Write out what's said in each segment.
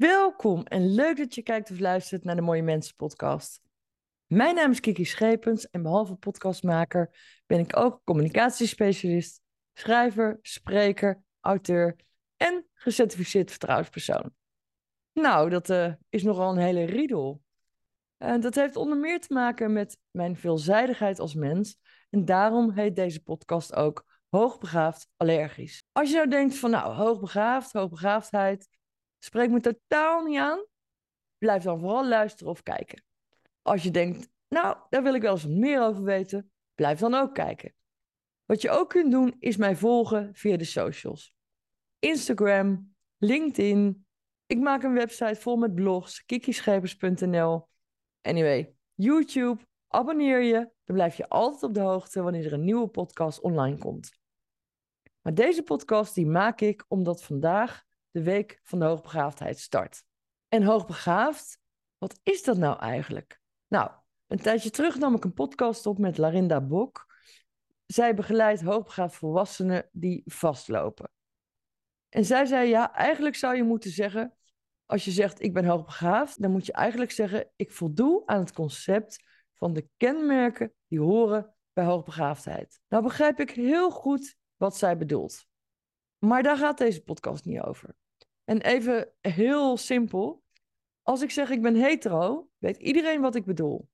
Welkom en leuk dat je kijkt of luistert naar de Mooie Mensen podcast. Mijn naam is Kiki Schepens en behalve podcastmaker ben ik ook communicatiespecialist, schrijver, spreker, auteur en gecertificeerd vertrouwenspersoon. Nou, dat uh, is nogal een hele riedel. Uh, dat heeft onder meer te maken met mijn veelzijdigheid als mens en daarom heet deze podcast ook Hoogbegaafd Allergisch. Als je nou denkt van nou, hoogbegaafd, hoogbegaafdheid, spreekt me totaal niet aan, blijf dan vooral luisteren of kijken. Als je denkt, nou, daar wil ik wel eens meer over weten, blijf dan ook kijken. Wat je ook kunt doen, is mij volgen via de socials. Instagram, LinkedIn. Ik maak een website vol met blogs, kikischepers.nl. Anyway, YouTube, abonneer je. Dan blijf je altijd op de hoogte wanneer er een nieuwe podcast online komt. Maar deze podcast die maak ik omdat vandaag de week van de hoogbegaafdheid start. En hoogbegaafd, wat is dat nou eigenlijk? Nou, een tijdje terug nam ik een podcast op met Larinda Bok. Zij begeleidt hoogbegaafd volwassenen die vastlopen. En zij zei, ja, eigenlijk zou je moeten zeggen, als je zegt ik ben hoogbegaafd, dan moet je eigenlijk zeggen, ik voldoe aan het concept van de kenmerken die horen bij hoogbegaafdheid. Nou begrijp ik heel goed wat zij bedoelt. Maar daar gaat deze podcast niet over. En even heel simpel. Als ik zeg ik ben hetero, weet iedereen wat ik bedoel.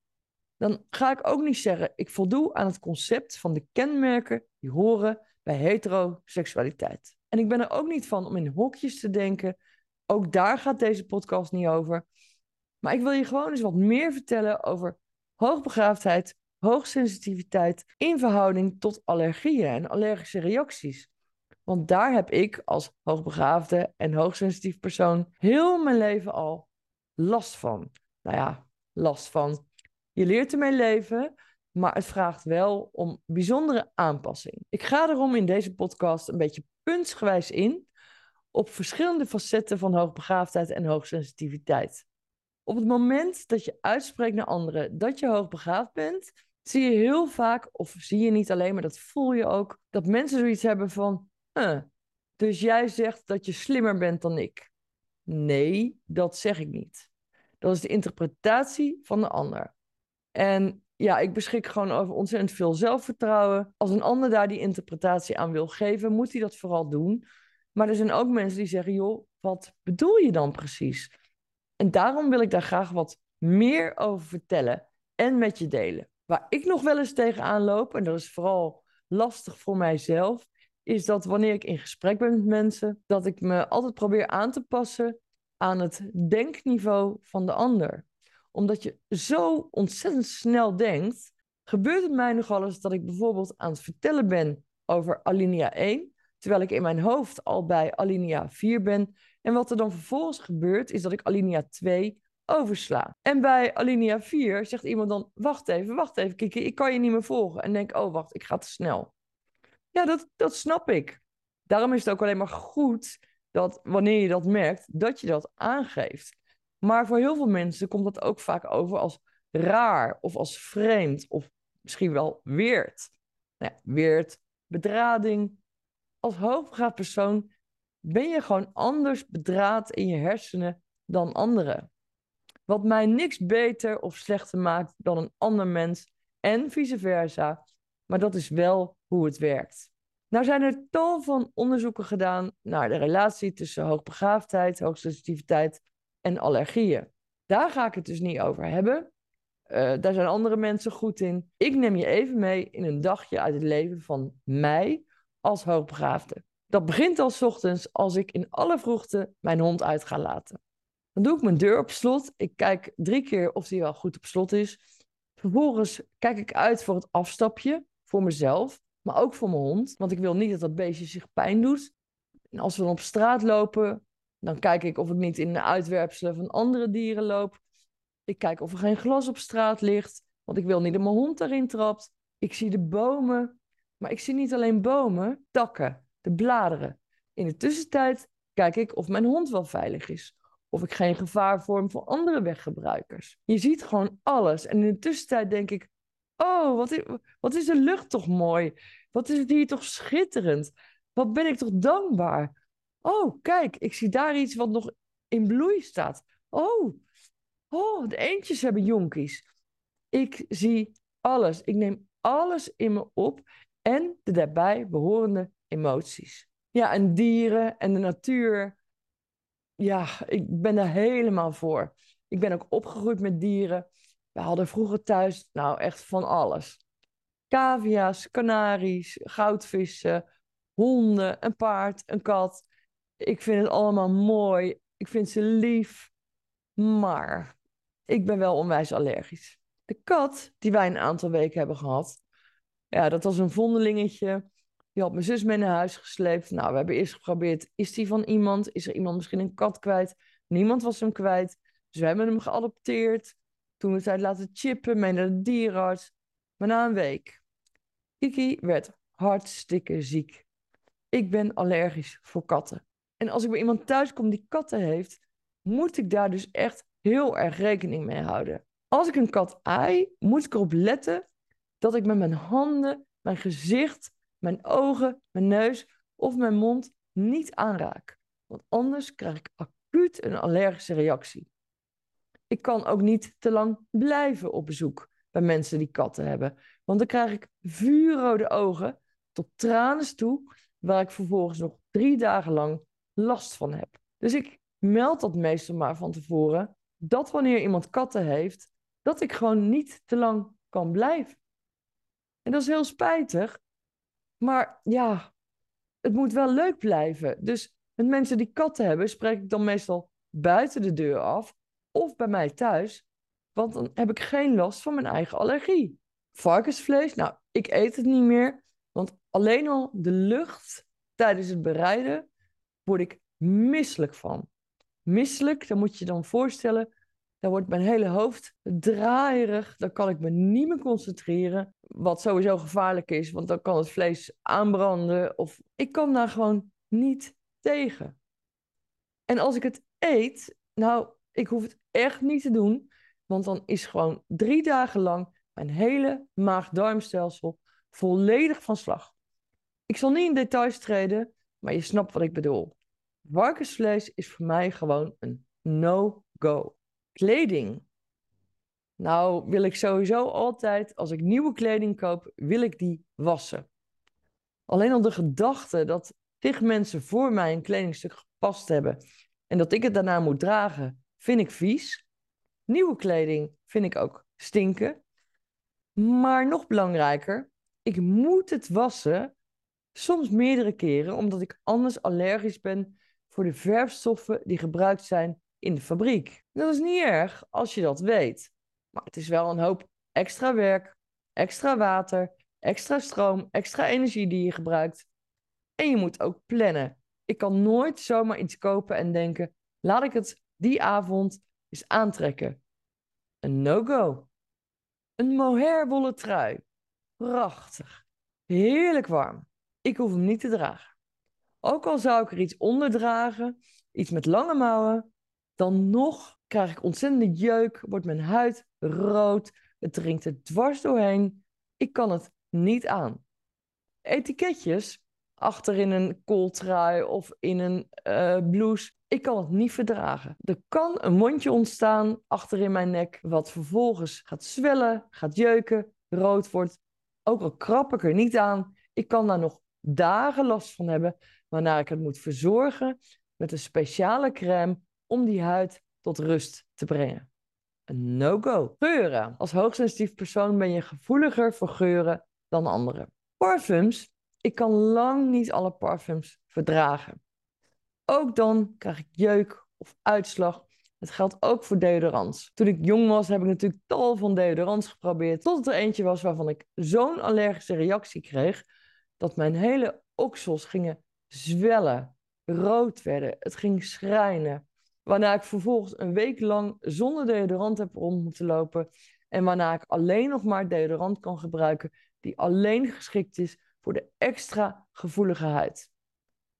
Dan ga ik ook niet zeggen ik voldoe aan het concept van de kenmerken die horen bij heteroseksualiteit. En ik ben er ook niet van om in hokjes te denken. Ook daar gaat deze podcast niet over. Maar ik wil je gewoon eens wat meer vertellen over hoogbegaafdheid, hoogsensitiviteit in verhouding tot allergieën en allergische reacties. Want daar heb ik als hoogbegaafde en hoogsensitief persoon heel mijn leven al last van. Nou ja, last van. Je leert ermee leven, maar het vraagt wel om bijzondere aanpassing. Ik ga erom in deze podcast een beetje puntsgewijs in op verschillende facetten van hoogbegaafdheid en hoogsensitiviteit. Op het moment dat je uitspreekt naar anderen dat je hoogbegaafd bent, zie je heel vaak, of zie je niet alleen, maar dat voel je ook, dat mensen zoiets hebben van: dus jij zegt dat je slimmer bent dan ik. Nee, dat zeg ik niet. Dat is de interpretatie van de ander. En ja, ik beschik gewoon over ontzettend veel zelfvertrouwen. Als een ander daar die interpretatie aan wil geven, moet hij dat vooral doen. Maar er zijn ook mensen die zeggen, joh, wat bedoel je dan precies? En daarom wil ik daar graag wat meer over vertellen en met je delen. Waar ik nog wel eens tegenaan loop, en dat is vooral lastig voor mijzelf, is dat wanneer ik in gesprek ben met mensen, dat ik me altijd probeer aan te passen aan het denkniveau van de ander. Omdat je zo ontzettend snel denkt, gebeurt het mij nogal eens dat ik bijvoorbeeld aan het vertellen ben over alinea 1, terwijl ik in mijn hoofd al bij alinea 4 ben. En wat er dan vervolgens gebeurt, is dat ik alinea 2 oversla. En bij alinea 4 zegt iemand dan, wacht even, wacht even, Kiki, ik kan je niet meer volgen. En denk, oh wacht, ik ga te snel. Ja, dat, dat snap ik. Daarom is het ook alleen maar goed dat wanneer je dat merkt, dat je dat aangeeft. Maar voor heel veel mensen komt dat ook vaak over als raar of als vreemd of misschien wel weerd. Nou ja, weerd, bedrading. Als hoogbegaafd persoon ben je gewoon anders bedraad in je hersenen dan anderen. Wat mij niks beter of slechter maakt dan een ander mens en vice versa. Maar dat is wel hoe het werkt. Nou zijn er tal van onderzoeken gedaan naar de relatie tussen hoogbegaafdheid, hoogsensitiviteit en allergieën. Daar ga ik het dus niet over hebben. Uh, daar zijn andere mensen goed in. Ik neem je even mee in een dagje uit het leven van mij als hoogbegaafde. Dat begint al ochtends als ik in alle vroegte mijn hond uit ga laten. Dan doe ik mijn deur op slot. Ik kijk drie keer of die wel goed op slot is. Vervolgens kijk ik uit voor het afstapje voor mezelf, maar ook voor mijn hond. Want ik wil niet dat dat beestje zich pijn doet. En als we dan op straat lopen, dan kijk ik of ik niet in de uitwerpselen van andere dieren loop. Ik kijk of er geen glas op straat ligt, want ik wil niet dat mijn hond daarin trapt. Ik zie de bomen, maar ik zie niet alleen bomen, takken, de bladeren. In de tussentijd kijk ik of mijn hond wel veilig is. Of ik geen gevaar vorm voor andere weggebruikers. Je ziet gewoon alles. En in de tussentijd denk ik: Oh, wat is, wat is de lucht toch mooi? Wat is het hier toch schitterend? Wat ben ik toch dankbaar? Oh, kijk, ik zie daar iets wat nog in bloei staat. Oh, oh, de eendjes hebben jonkies. Ik zie alles. Ik neem alles in me op en de daarbij behorende emoties. Ja, en dieren en de natuur. Ja, ik ben daar helemaal voor. Ik ben ook opgegroeid met dieren. We hadden vroeger thuis, nou echt van alles. Cavia's, kanaries, goudvissen, honden, een paard, een kat. Ik vind het allemaal mooi. Ik vind ze lief. Maar ik ben wel onwijs allergisch. De kat die wij een aantal weken hebben gehad, ja, dat was een vondelingetje. Die had mijn zus mee naar huis gesleept. Nou, we hebben eerst geprobeerd, is die van iemand? Is er iemand misschien een kat kwijt? Niemand was hem kwijt. Dus we hebben hem geadopteerd. Toen we tijd laten chippen, mee naar de. Maar na een week, Kiki werd hartstikke ziek. Ik ben allergisch voor katten. En als ik bij iemand thuis kom die katten heeft, moet ik daar dus echt heel erg rekening mee houden. Als ik een kat aai, moet ik erop letten dat ik met mijn handen, mijn gezicht, mijn ogen, mijn neus of mijn mond niet aanraak. Want anders krijg ik acuut een allergische reactie. Ik kan ook niet te lang blijven op bezoek bij mensen die katten hebben. Want dan krijg ik vuurrode ogen tot tranen toe, waar ik vervolgens nog drie dagen lang last van heb. Dus ik meld dat meestal maar van tevoren, dat wanneer iemand katten heeft, dat ik gewoon niet te lang kan blijven. En dat is heel spijtig, maar ja, het moet wel leuk blijven. Dus met mensen die katten hebben, spreek ik dan meestal buiten de deur af of bij mij thuis, want dan heb ik geen last van mijn eigen allergie. Varkensvlees, nou, ik eet het niet meer, want alleen al de lucht tijdens het bereiden word ik misselijk van. Misselijk, dan moet je dan voorstellen, dan wordt mijn hele hoofd draaierig, dan kan ik me niet meer concentreren, wat sowieso gevaarlijk is, want dan kan het vlees aanbranden of ik kan daar gewoon niet tegen. En als ik het eet, nou, ik hoef het echt niet te doen, want dan is gewoon drie dagen lang mijn hele maag-darmstelsel volledig van slag. Ik zal niet in details treden, maar je snapt wat ik bedoel. Varkensvlees is voor mij gewoon een no-go. Kleding. Nou wil ik sowieso altijd, als ik nieuwe kleding koop, wil ik die wassen. Alleen al de gedachte dat tig mensen voor mij een kledingstuk gepast hebben en dat ik het daarna moet dragen, vind ik vies. Nieuwe kleding vind ik ook stinken. Maar nog belangrijker, ik moet het wassen, soms meerdere keren, omdat ik anders allergisch ben voor de verfstoffen die gebruikt zijn in de fabriek. Dat is niet erg als je dat weet. Maar het is wel een hoop extra werk, extra water, extra stroom, extra energie die je gebruikt. En je moet ook plannen. Ik kan nooit zomaar iets kopen en denken: laat ik het die avond eens aantrekken. Een no-go. Een mohair wollen trui. Prachtig. Heerlijk warm. Ik hoef hem niet te dragen. Ook al zou ik er iets onder dragen, iets met lange mouwen, dan nog krijg ik ontzettende jeuk, wordt mijn huid rood, het dringt er dwars doorheen. Ik kan het niet aan. Etiketjes achter in een kooltrui of in een uh, blouse. Ik kan het niet verdragen. Er kan een mondje ontstaan achter in mijn nek, wat vervolgens gaat zwellen, gaat jeuken, rood wordt. Ook al krap ik er niet aan, ik kan daar nog dagen last van hebben, waarna ik het moet verzorgen met een speciale crème om die huid tot rust te brengen. Een no-go. Geuren. Als hoogsensitief persoon ben je gevoeliger voor geuren dan anderen. Parfums ik kan lang niet alle parfums verdragen. Ook dan krijg ik jeuk of uitslag. Het geldt ook voor deodorants. Toen ik jong was, heb ik natuurlijk tal van deodorants geprobeerd. Tot er eentje was waarvan ik zo'n allergische reactie kreeg. Dat mijn hele oksels gingen zwellen, rood werden. Het ging schrijnen. Waarna ik vervolgens een week lang zonder deodorant heb rond moeten lopen. En waarna ik alleen nog maar deodorant kan gebruiken die alleen geschikt is voor de extra gevoelige huid.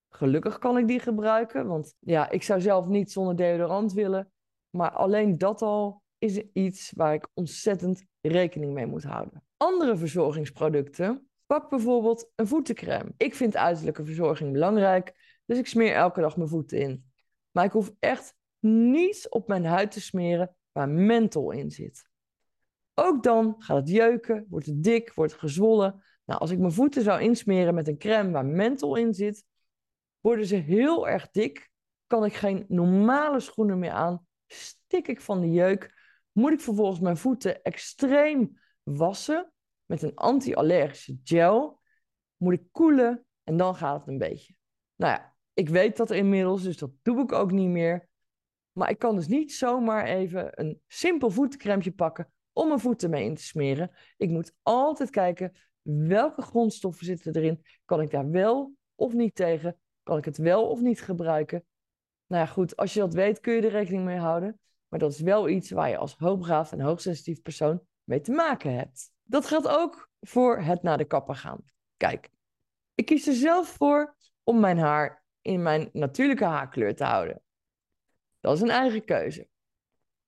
Gelukkig kan ik die gebruiken, want ja, ik zou zelf niet zonder deodorant willen. Maar alleen dat al is iets waar ik ontzettend rekening mee moet houden. Andere verzorgingsproducten. Pak bijvoorbeeld een voetencrème. Ik vind uiterlijke verzorging belangrijk, dus ik smeer elke dag mijn voeten in. Maar ik hoef echt niets op mijn huid te smeren waar menthol in zit. Ook dan gaat het jeuken, wordt het dik, wordt het gezwollen. Nou, als ik mijn voeten zou insmeren met een crème waar menthol in zit, worden ze heel erg dik. Kan ik geen normale schoenen meer aan, stik ik van de jeuk. Moet ik vervolgens mijn voeten extreem wassen met een anti-allergische gel. Moet ik koelen en dan gaat het een beetje. Nou ja, ik weet dat inmiddels, dus dat doe ik ook niet meer. Maar ik kan dus niet zomaar even een simpel voetencrème pakken om mijn voeten mee in te smeren. Ik moet altijd kijken welke grondstoffen zitten erin. Kan ik daar wel of niet tegen? Kan ik het wel of niet gebruiken? Nou ja, goed, als je dat weet kun je er rekening mee houden. Maar dat is wel iets waar je als hoogbegaafd en hoogsensitief persoon mee te maken hebt. Dat geldt ook voor het naar de kapper gaan. Kijk, ik kies er zelf voor om mijn haar in mijn natuurlijke haarkleur te houden. Dat is een eigen keuze.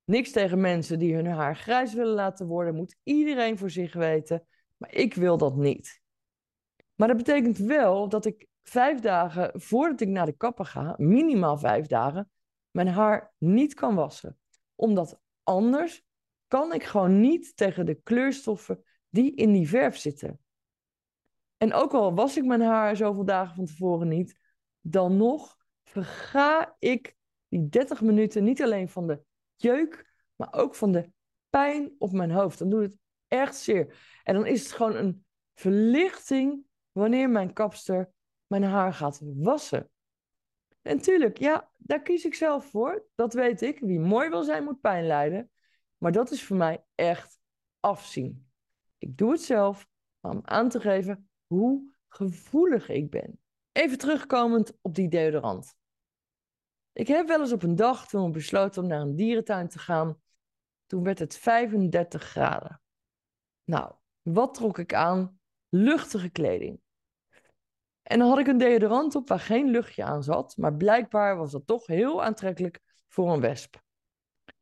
Niks tegen mensen die hun haar grijs willen laten worden, moet iedereen voor zich weten, maar ik wil dat niet. Maar dat betekent wel dat ik vijf dagen voordat ik naar de kapper ga, minimaal vijf dagen, mijn haar niet kan wassen. Omdat anders kan ik gewoon niet tegen de kleurstoffen die in die verf zitten. En ook al was ik mijn haar zoveel dagen van tevoren niet, dan nog verga ik die 30 minuten niet alleen van de jeuk, maar ook van de pijn op mijn hoofd. Dan doet het echt zeer. En dan is het gewoon een verlichting wanneer mijn kapster mijn haar gaat wassen. En tuurlijk, ja, daar kies ik zelf voor. Dat weet ik. Wie mooi wil zijn, moet pijn lijden. Maar dat is voor mij echt afzien. Ik doe het zelf om aan te geven hoe gevoelig ik ben. Even terugkomend op die deodorant. Ik heb wel eens op een dag toen ik besloten om naar een dierentuin te gaan, toen werd het 35 graden. Nou, wat trok ik aan? Luchtige kleding. En dan had ik een deodorant op waar geen luchtje aan zat, maar blijkbaar was dat toch heel aantrekkelijk voor een wesp.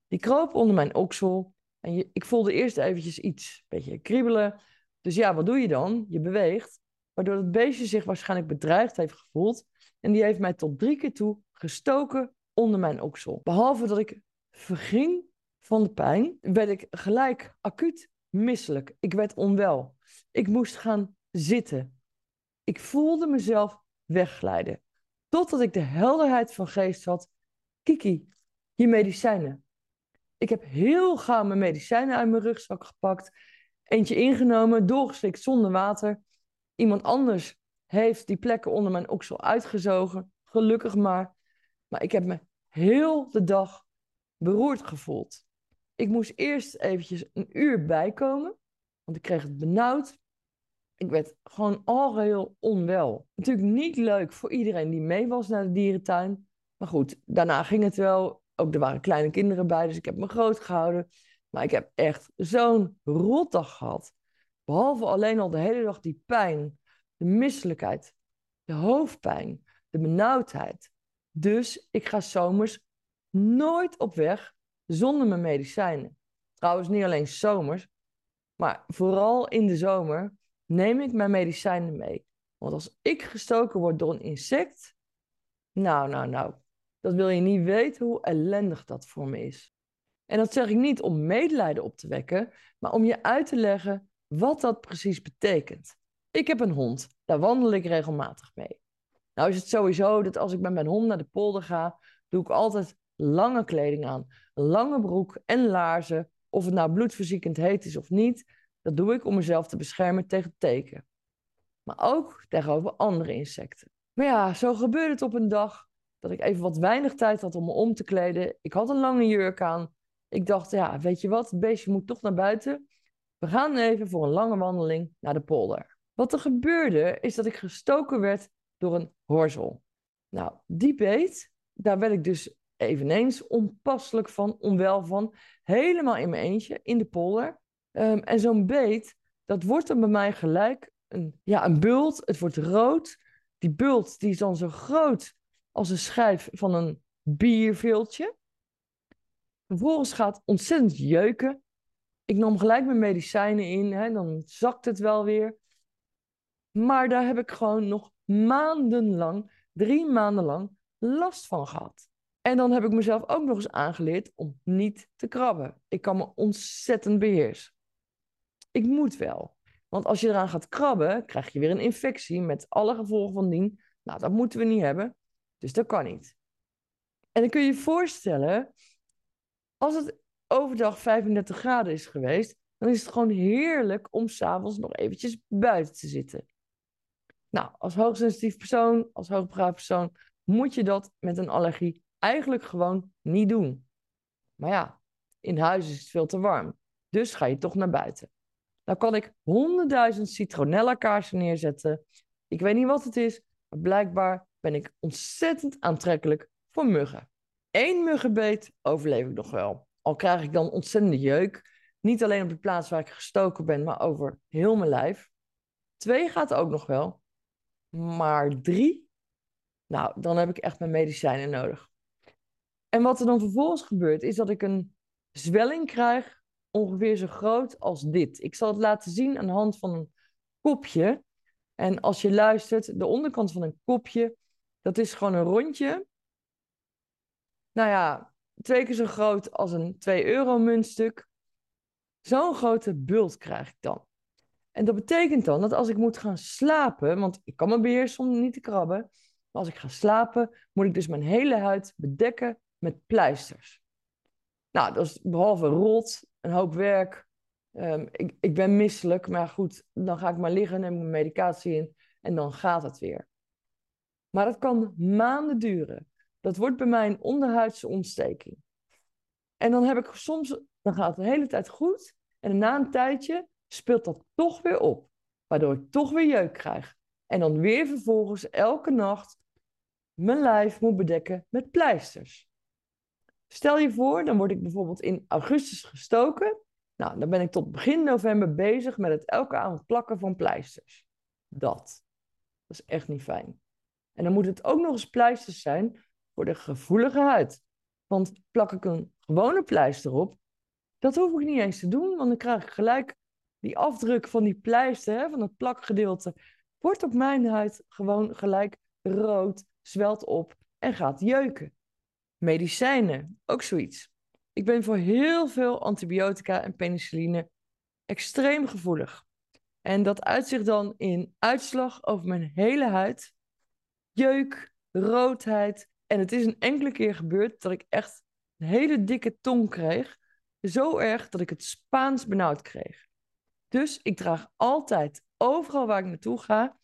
Die kroop onder mijn oksel en ik voelde eerst eventjes iets, een beetje kriebelen. Dus ja, wat doe je dan? Je beweegt, waardoor het beestje zich waarschijnlijk bedreigd heeft gevoeld. En die heeft mij tot drie keer toe gestoken onder mijn oksel. Behalve dat ik verging van de pijn, werd ik gelijk acuut misselijk. Ik werd onwel. Ik moest gaan zitten. Ik voelde mezelf wegglijden. Totdat ik de helderheid van geest had. Kiki, je medicijnen. Ik heb heel gauw mijn medicijnen uit mijn rugzak gepakt. Eentje ingenomen, doorgeslikt zonder water. Iemand anders heeft die plekken onder mijn oksel uitgezogen. Gelukkig maar. Maar ik heb me heel de dag beroerd gevoeld. Ik moest eerst eventjes een uur bijkomen, want ik kreeg het benauwd. Ik werd gewoon al heel onwel. Natuurlijk niet leuk voor iedereen die mee was naar de dierentuin. Maar goed, daarna ging het wel. Ook er waren kleine kinderen bij, dus ik heb me groot gehouden. Maar ik heb echt zo'n rotdag gehad. Behalve alleen al de hele dag die pijn, de misselijkheid, de hoofdpijn, de benauwdheid. Dus ik ga zomers nooit op weg zonder mijn medicijnen. Trouwens, niet alleen zomers, maar vooral in de zomer neem ik mijn medicijnen mee. Want als ik gestoken word door een insect, nou, nou, nou, dat wil je niet weten hoe ellendig dat voor me is. En dat zeg ik niet om medelijden op te wekken, maar om je uit te leggen wat dat precies betekent. Ik heb een hond, daar wandel ik regelmatig mee. Nou is het sowieso dat als ik met mijn hond naar de polder ga, doe ik altijd lange kleding aan. Lange broek en laarzen, of het nou bloedverziekend heet is of niet. Dat doe ik om mezelf te beschermen tegen teken. Maar ook tegenover andere insecten. Maar ja, zo gebeurde het op een dag dat ik even wat weinig tijd had om me om te kleden. Ik had een lange jurk aan. Ik dacht, ja, weet je wat, het beestje moet toch naar buiten. We gaan even voor een lange wandeling naar de polder. Wat er gebeurde, is dat ik gestoken werd door een horzel. Nou, die beet, daar werd ik dus eveneens onpasselijk van, onwel van. Helemaal in mijn eentje, in de polder. Ehm, en zo'n beet, dat wordt dan bij mij gelijk een, ja, een bult. Het wordt rood. Die bult die is dan zo groot als een schijf van een bierveeltje. Vervolgens gaat ontzettend jeuken. Ik nam gelijk mijn medicijnen in, hè, dan zakt het wel weer. Maar daar heb ik gewoon nog maandenlang, drie maanden lang, last van gehad. En dan heb ik mezelf ook nog eens aangeleerd om niet te krabben. Ik kan me ontzettend beheersen. Ik moet wel. Want als je eraan gaat krabben, krijg je weer een infectie met alle gevolgen van dien. Nou, dat moeten we niet hebben. Dus dat kan niet. En dan kun je je voorstellen, als het overdag 35 graden is geweest, dan is het gewoon heerlijk om s'avonds nog eventjes buiten te zitten. Nou, als hoogsensitief persoon, als hoogbegaafd persoon, moet je dat met een allergie eigenlijk gewoon niet doen. Maar ja, in huis is het veel te warm. Dus ga je toch naar buiten. Dan kan ik honderdduizend citronella kaarsen neerzetten. Ik weet niet wat het is, maar blijkbaar ben ik ontzettend aantrekkelijk voor muggen. Eén muggenbeet overleef ik nog wel. Al krijg ik dan ontzettende jeuk. Niet alleen op de plaats waar ik gestoken ben, maar over heel mijn lijf. Twee gaat ook nog wel. Maar drie, nou, dan heb ik echt mijn medicijnen nodig. En wat er dan vervolgens gebeurt, is dat ik een zwelling krijg, ongeveer zo groot als dit. Ik zal het laten zien aan de hand van een kopje. En als je luistert, de onderkant van een kopje, dat is gewoon een rondje. Nou ja, twee keer zo groot als een 2 euro muntstuk. Zo'n grote bult krijg ik dan. En dat betekent dan dat als ik moet gaan slapen, want ik kan me beheersen om niet te krabben, maar als ik ga slapen, moet ik dus mijn hele huid bedekken met pleisters. Nou, dat is behalve rot, een hoop werk. Um, ik, ik ben misselijk, maar goed, dan ga ik maar liggen, neem mijn medicatie in en dan gaat het weer. Maar dat kan maanden duren. Dat wordt bij mij een onderhuidse ontsteking. En dan heb ik soms, dan gaat het de hele tijd goed. En na een tijdje speelt dat toch weer op. Waardoor ik toch weer jeuk krijg. En dan weer vervolgens elke nacht mijn lijf moet bedekken met pleisters. Stel je voor, dan word ik bijvoorbeeld in augustus gestoken. Nou, dan ben ik tot begin november bezig met het elke avond plakken van pleisters. Dat. Is echt niet fijn. En dan moet het ook nog eens pleisters zijn voor de gevoelige huid. Want plak ik een gewone pleister op, dat hoef ik niet eens te doen, want dan krijg ik gelijk die afdruk van die pleister, hè, van het plakgedeelte, wordt op mijn huid gewoon gelijk rood, zwelt op en gaat jeuken. Medicijnen, ook zoiets. Ik ben voor heel veel antibiotica en penicilline extreem gevoelig. En dat uitzicht dan in uitslag over mijn hele huid, jeuk, roodheid. En het is een enkele keer gebeurd dat ik echt een hele dikke tong kreeg. Zo erg dat ik het Spaans benauwd kreeg. Dus ik draag altijd, overal waar ik naartoe ga,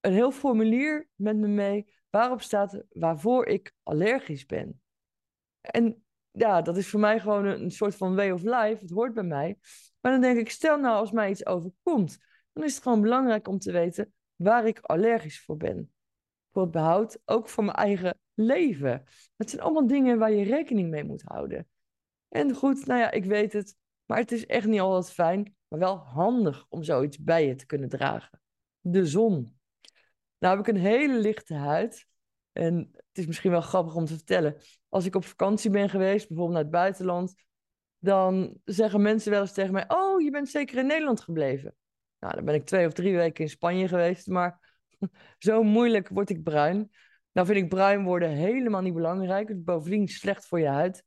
een heel formulier met me mee waarop staat waarvoor ik allergisch ben. En ja, dat is voor mij gewoon een, soort van way of life. Het hoort bij mij. Maar dan denk ik, stel nou als mij iets overkomt, dan is het gewoon belangrijk om te weten waar ik allergisch voor ben. Voor het behoud, ook voor mijn eigen leven. Het zijn allemaal dingen waar je rekening mee moet houden. En goed, nou ja, ik weet het. Maar het is echt niet altijd fijn, maar wel handig om zoiets bij je te kunnen dragen. De zon. Nou heb ik een hele lichte huid. En het is misschien wel grappig om te vertellen. Als ik op vakantie ben geweest, bijvoorbeeld naar het buitenland, dan zeggen mensen wel eens tegen mij: Oh, je bent zeker in Nederland gebleven. Nou, dan ben ik twee of drie weken in Spanje geweest, maar zo moeilijk word ik bruin. Nou vind ik bruin worden helemaal niet belangrijk. Het is bovendien slecht voor je huid.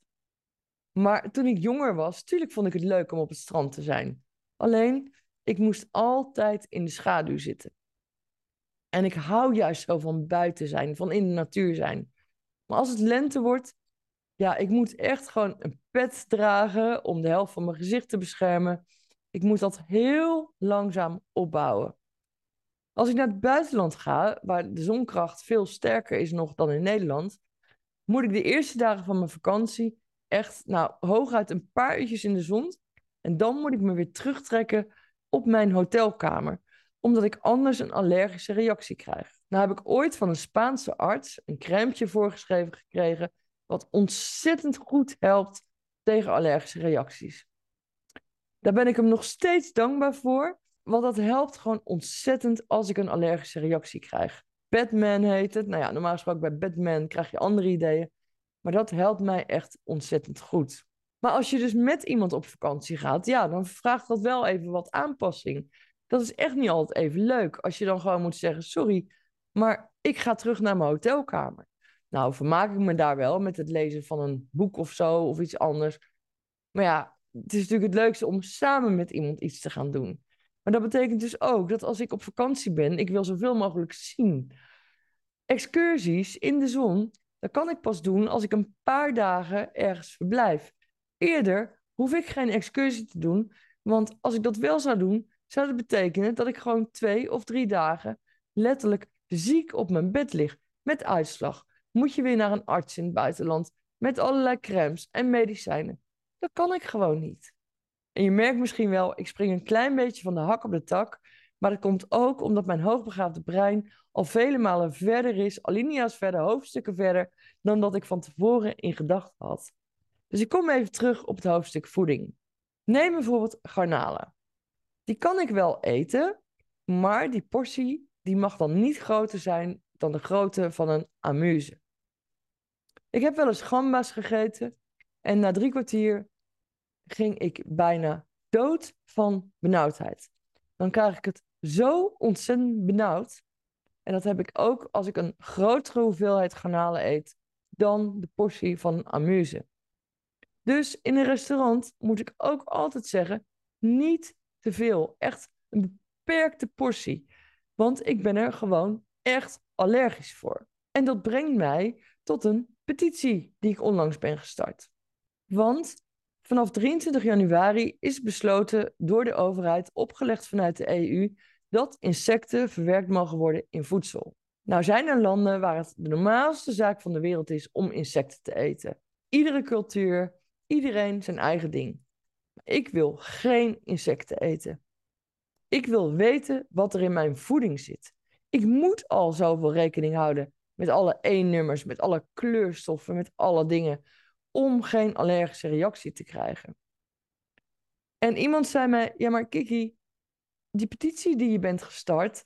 Maar toen ik jonger was, tuurlijk vond ik het leuk om op het strand te zijn. Alleen, ik moest altijd in de schaduw zitten. En ik hou juist zo van buiten zijn, van in de natuur zijn. Maar als het lente wordt, ja, ik moet echt gewoon een pet dragen om de helft van mijn gezicht te beschermen. Ik moet dat heel langzaam opbouwen. Als ik naar het buitenland ga, waar de zonkracht veel sterker is nog dan in Nederland, moet ik de eerste dagen van mijn vakantie echt, nou, hooguit een paar uurtjes in de zon. En dan moet ik me weer terugtrekken op mijn hotelkamer omdat ik anders een allergische reactie krijg. Nou heb ik ooit van een Spaanse arts een crème voorgeschreven gekregen, wat ontzettend goed helpt tegen allergische reacties. Daar ben ik hem nog steeds dankbaar voor, want dat helpt gewoon ontzettend als ik een allergische reactie krijg. Batman heet het. Nou ja, normaal gesproken bij Batman krijg je andere ideeën. Maar dat helpt mij echt ontzettend goed. Maar als je dus met iemand op vakantie gaat, ja, dan vraagt dat wel even wat aanpassing. Dat is echt niet altijd even leuk. Als je dan gewoon moet zeggen: sorry, maar ik ga terug naar mijn hotelkamer. Nou, vermaak ik me daar wel met het lezen van een boek of zo of iets anders. Maar ja, het is natuurlijk het leukste om samen met iemand iets te gaan doen. Maar dat betekent dus ook dat als ik op vakantie ben, ik wil zoveel mogelijk zien. Excursies in de zon, dat kan ik pas doen als ik een paar dagen ergens verblijf. Eerder hoef ik geen excursie te doen, want als ik dat wel zou doen, zou dat betekenen dat ik gewoon twee of drie dagen letterlijk ziek op mijn bed lig met uitslag. Moet je weer naar een arts in het buitenland met allerlei crèmes en medicijnen. Dat kan ik gewoon niet. En je merkt misschien wel, ik spring een klein beetje van de hak op de tak. Maar dat komt ook omdat mijn hoogbegaafde brein al vele malen verder is, alinea's verder, hoofdstukken verder, dan dat ik van tevoren in gedachten had. Dus ik kom even terug op het hoofdstuk voeding. Neem bijvoorbeeld garnalen. Die kan ik wel eten, maar die portie die mag dan niet groter zijn dan de grootte van een amuse. Ik heb wel eens gamba's gegeten en na drie kwartier ging ik bijna dood van benauwdheid. Dan krijg ik het zo ontzettend benauwd. En dat heb ik ook als ik een grotere hoeveelheid garnalen eet dan de portie van een amuse. Dus in een restaurant moet ik ook altijd zeggen: niet te veel. Echt een beperkte portie. Want ik ben er gewoon echt allergisch voor. En dat brengt mij tot een petitie die ik onlangs ben gestart. Want vanaf 23 januari is besloten door de overheid, opgelegd vanuit de EU, dat insecten verwerkt mogen worden in voedsel. Nou zijn er landen waar het de normaalste zaak van de wereld is om insecten te eten. Iedere cultuur, iedereen zijn eigen ding. Ik wil geen insecten eten. Ik wil weten wat er in mijn voeding zit. Ik moet al zoveel rekening houden met alle E-nummers, met alle kleurstoffen, met alle dingen, om geen allergische reactie te krijgen. En iemand zei mij, ja maar Kiki, die petitie die je bent gestart,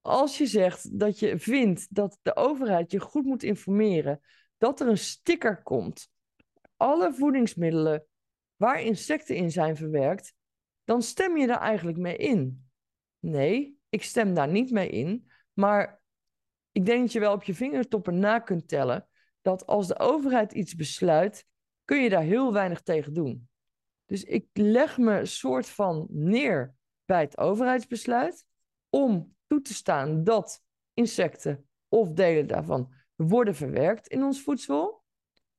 als je zegt dat je vindt dat de overheid je goed moet informeren, dat er een sticker komt, alle voedingsmiddelen waar insecten in zijn verwerkt, dan stem je daar eigenlijk mee in. Nee, ik stem daar niet mee in, maar ik denk dat je wel op je vingertoppen na kunt tellen dat als de overheid iets besluit, kun je daar heel weinig tegen doen. Dus ik leg me soort van neer bij het overheidsbesluit om toe te staan dat insecten of delen daarvan worden verwerkt in ons voedsel.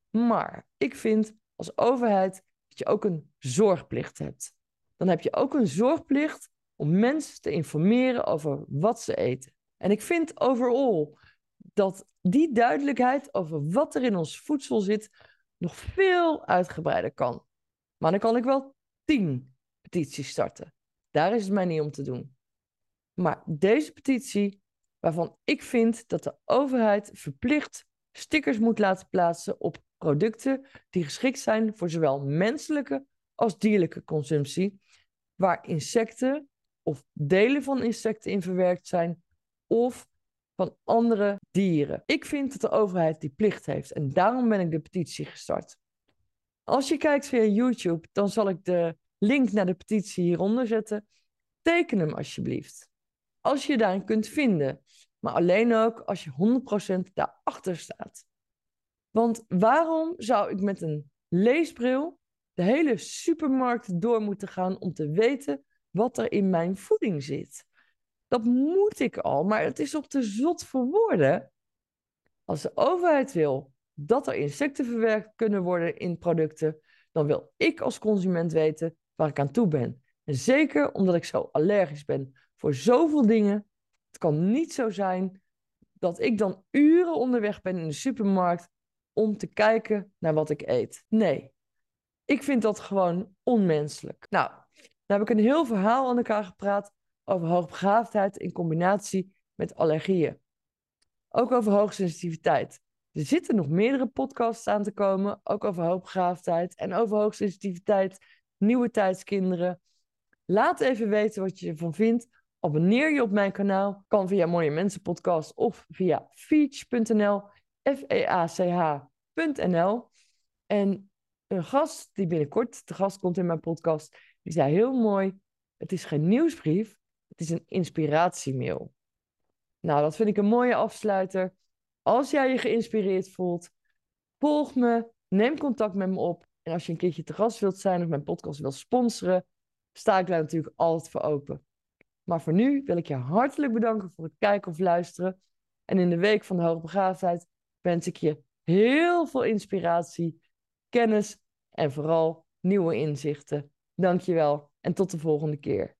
Maar ik vind als overheid dat je ook een zorgplicht hebt. Dan heb je ook een zorgplicht om mensen te informeren over wat ze eten. En ik vind overal dat die duidelijkheid over wat er in ons voedsel zit nog veel uitgebreider kan. Maar dan kan ik wel tien petities starten. Daar is het mij niet om te doen. Maar deze petitie, waarvan ik vind dat de overheid verplicht stickers moet laten plaatsen op producten die geschikt zijn voor zowel menselijke als dierlijke consumptie, waar insecten of delen van insecten in verwerkt zijn, of van andere dieren. Ik vind dat de overheid die plicht heeft en daarom ben ik de petitie gestart. Als je kijkt via YouTube, dan zal ik de link naar de petitie hieronder zetten. Teken hem alsjeblieft. Als je daarin kunt vinden, maar alleen ook als je 100% daarachter staat. Want waarom zou ik met een leesbril de hele supermarkt door moeten gaan om te weten wat er in mijn voeding zit? Dat moet ik al, maar het is op te zot voor woorden. Als de overheid wil dat er insecten verwerkt kunnen worden in producten, dan wil ik als consument weten waar ik aan toe ben. En zeker omdat ik zo allergisch ben voor zoveel dingen. Het kan niet zo zijn dat ik dan uren onderweg ben in de supermarkt om te kijken naar wat ik eet. Nee, ik vind dat gewoon onmenselijk. Nou, dan heb ik een heel verhaal aan elkaar gepraat over hoogbegaafdheid in combinatie met allergieën. Ook over hoogsensitiviteit. Er zitten nog meerdere podcasts aan te komen, ook over hoogbegaafdheid en over hoogsensitiviteit, nieuwe tijdskinderen. Laat even weten wat je ervan vindt. Abonneer je op mijn kanaal. Kan via Mooie Mensen Podcast of via feach.nl. F-E-A-C-H.nl. En een gast die binnenkort te gast komt in mijn podcast, die zei heel mooi: Het is geen nieuwsbrief, het is een inspiratiemail. Nou, dat vind ik een mooie afsluiter. Als jij je geïnspireerd voelt, volg me, neem contact met me op. En als je een keertje te gast wilt zijn of mijn podcast wilt sponsoren, sta ik daar natuurlijk altijd voor open. Maar voor nu wil ik je hartelijk bedanken voor het kijken of luisteren. En in de week van de hoogbegaafdheid wens ik je heel veel inspiratie, kennis en vooral nieuwe inzichten. Dankjewel en tot de volgende keer.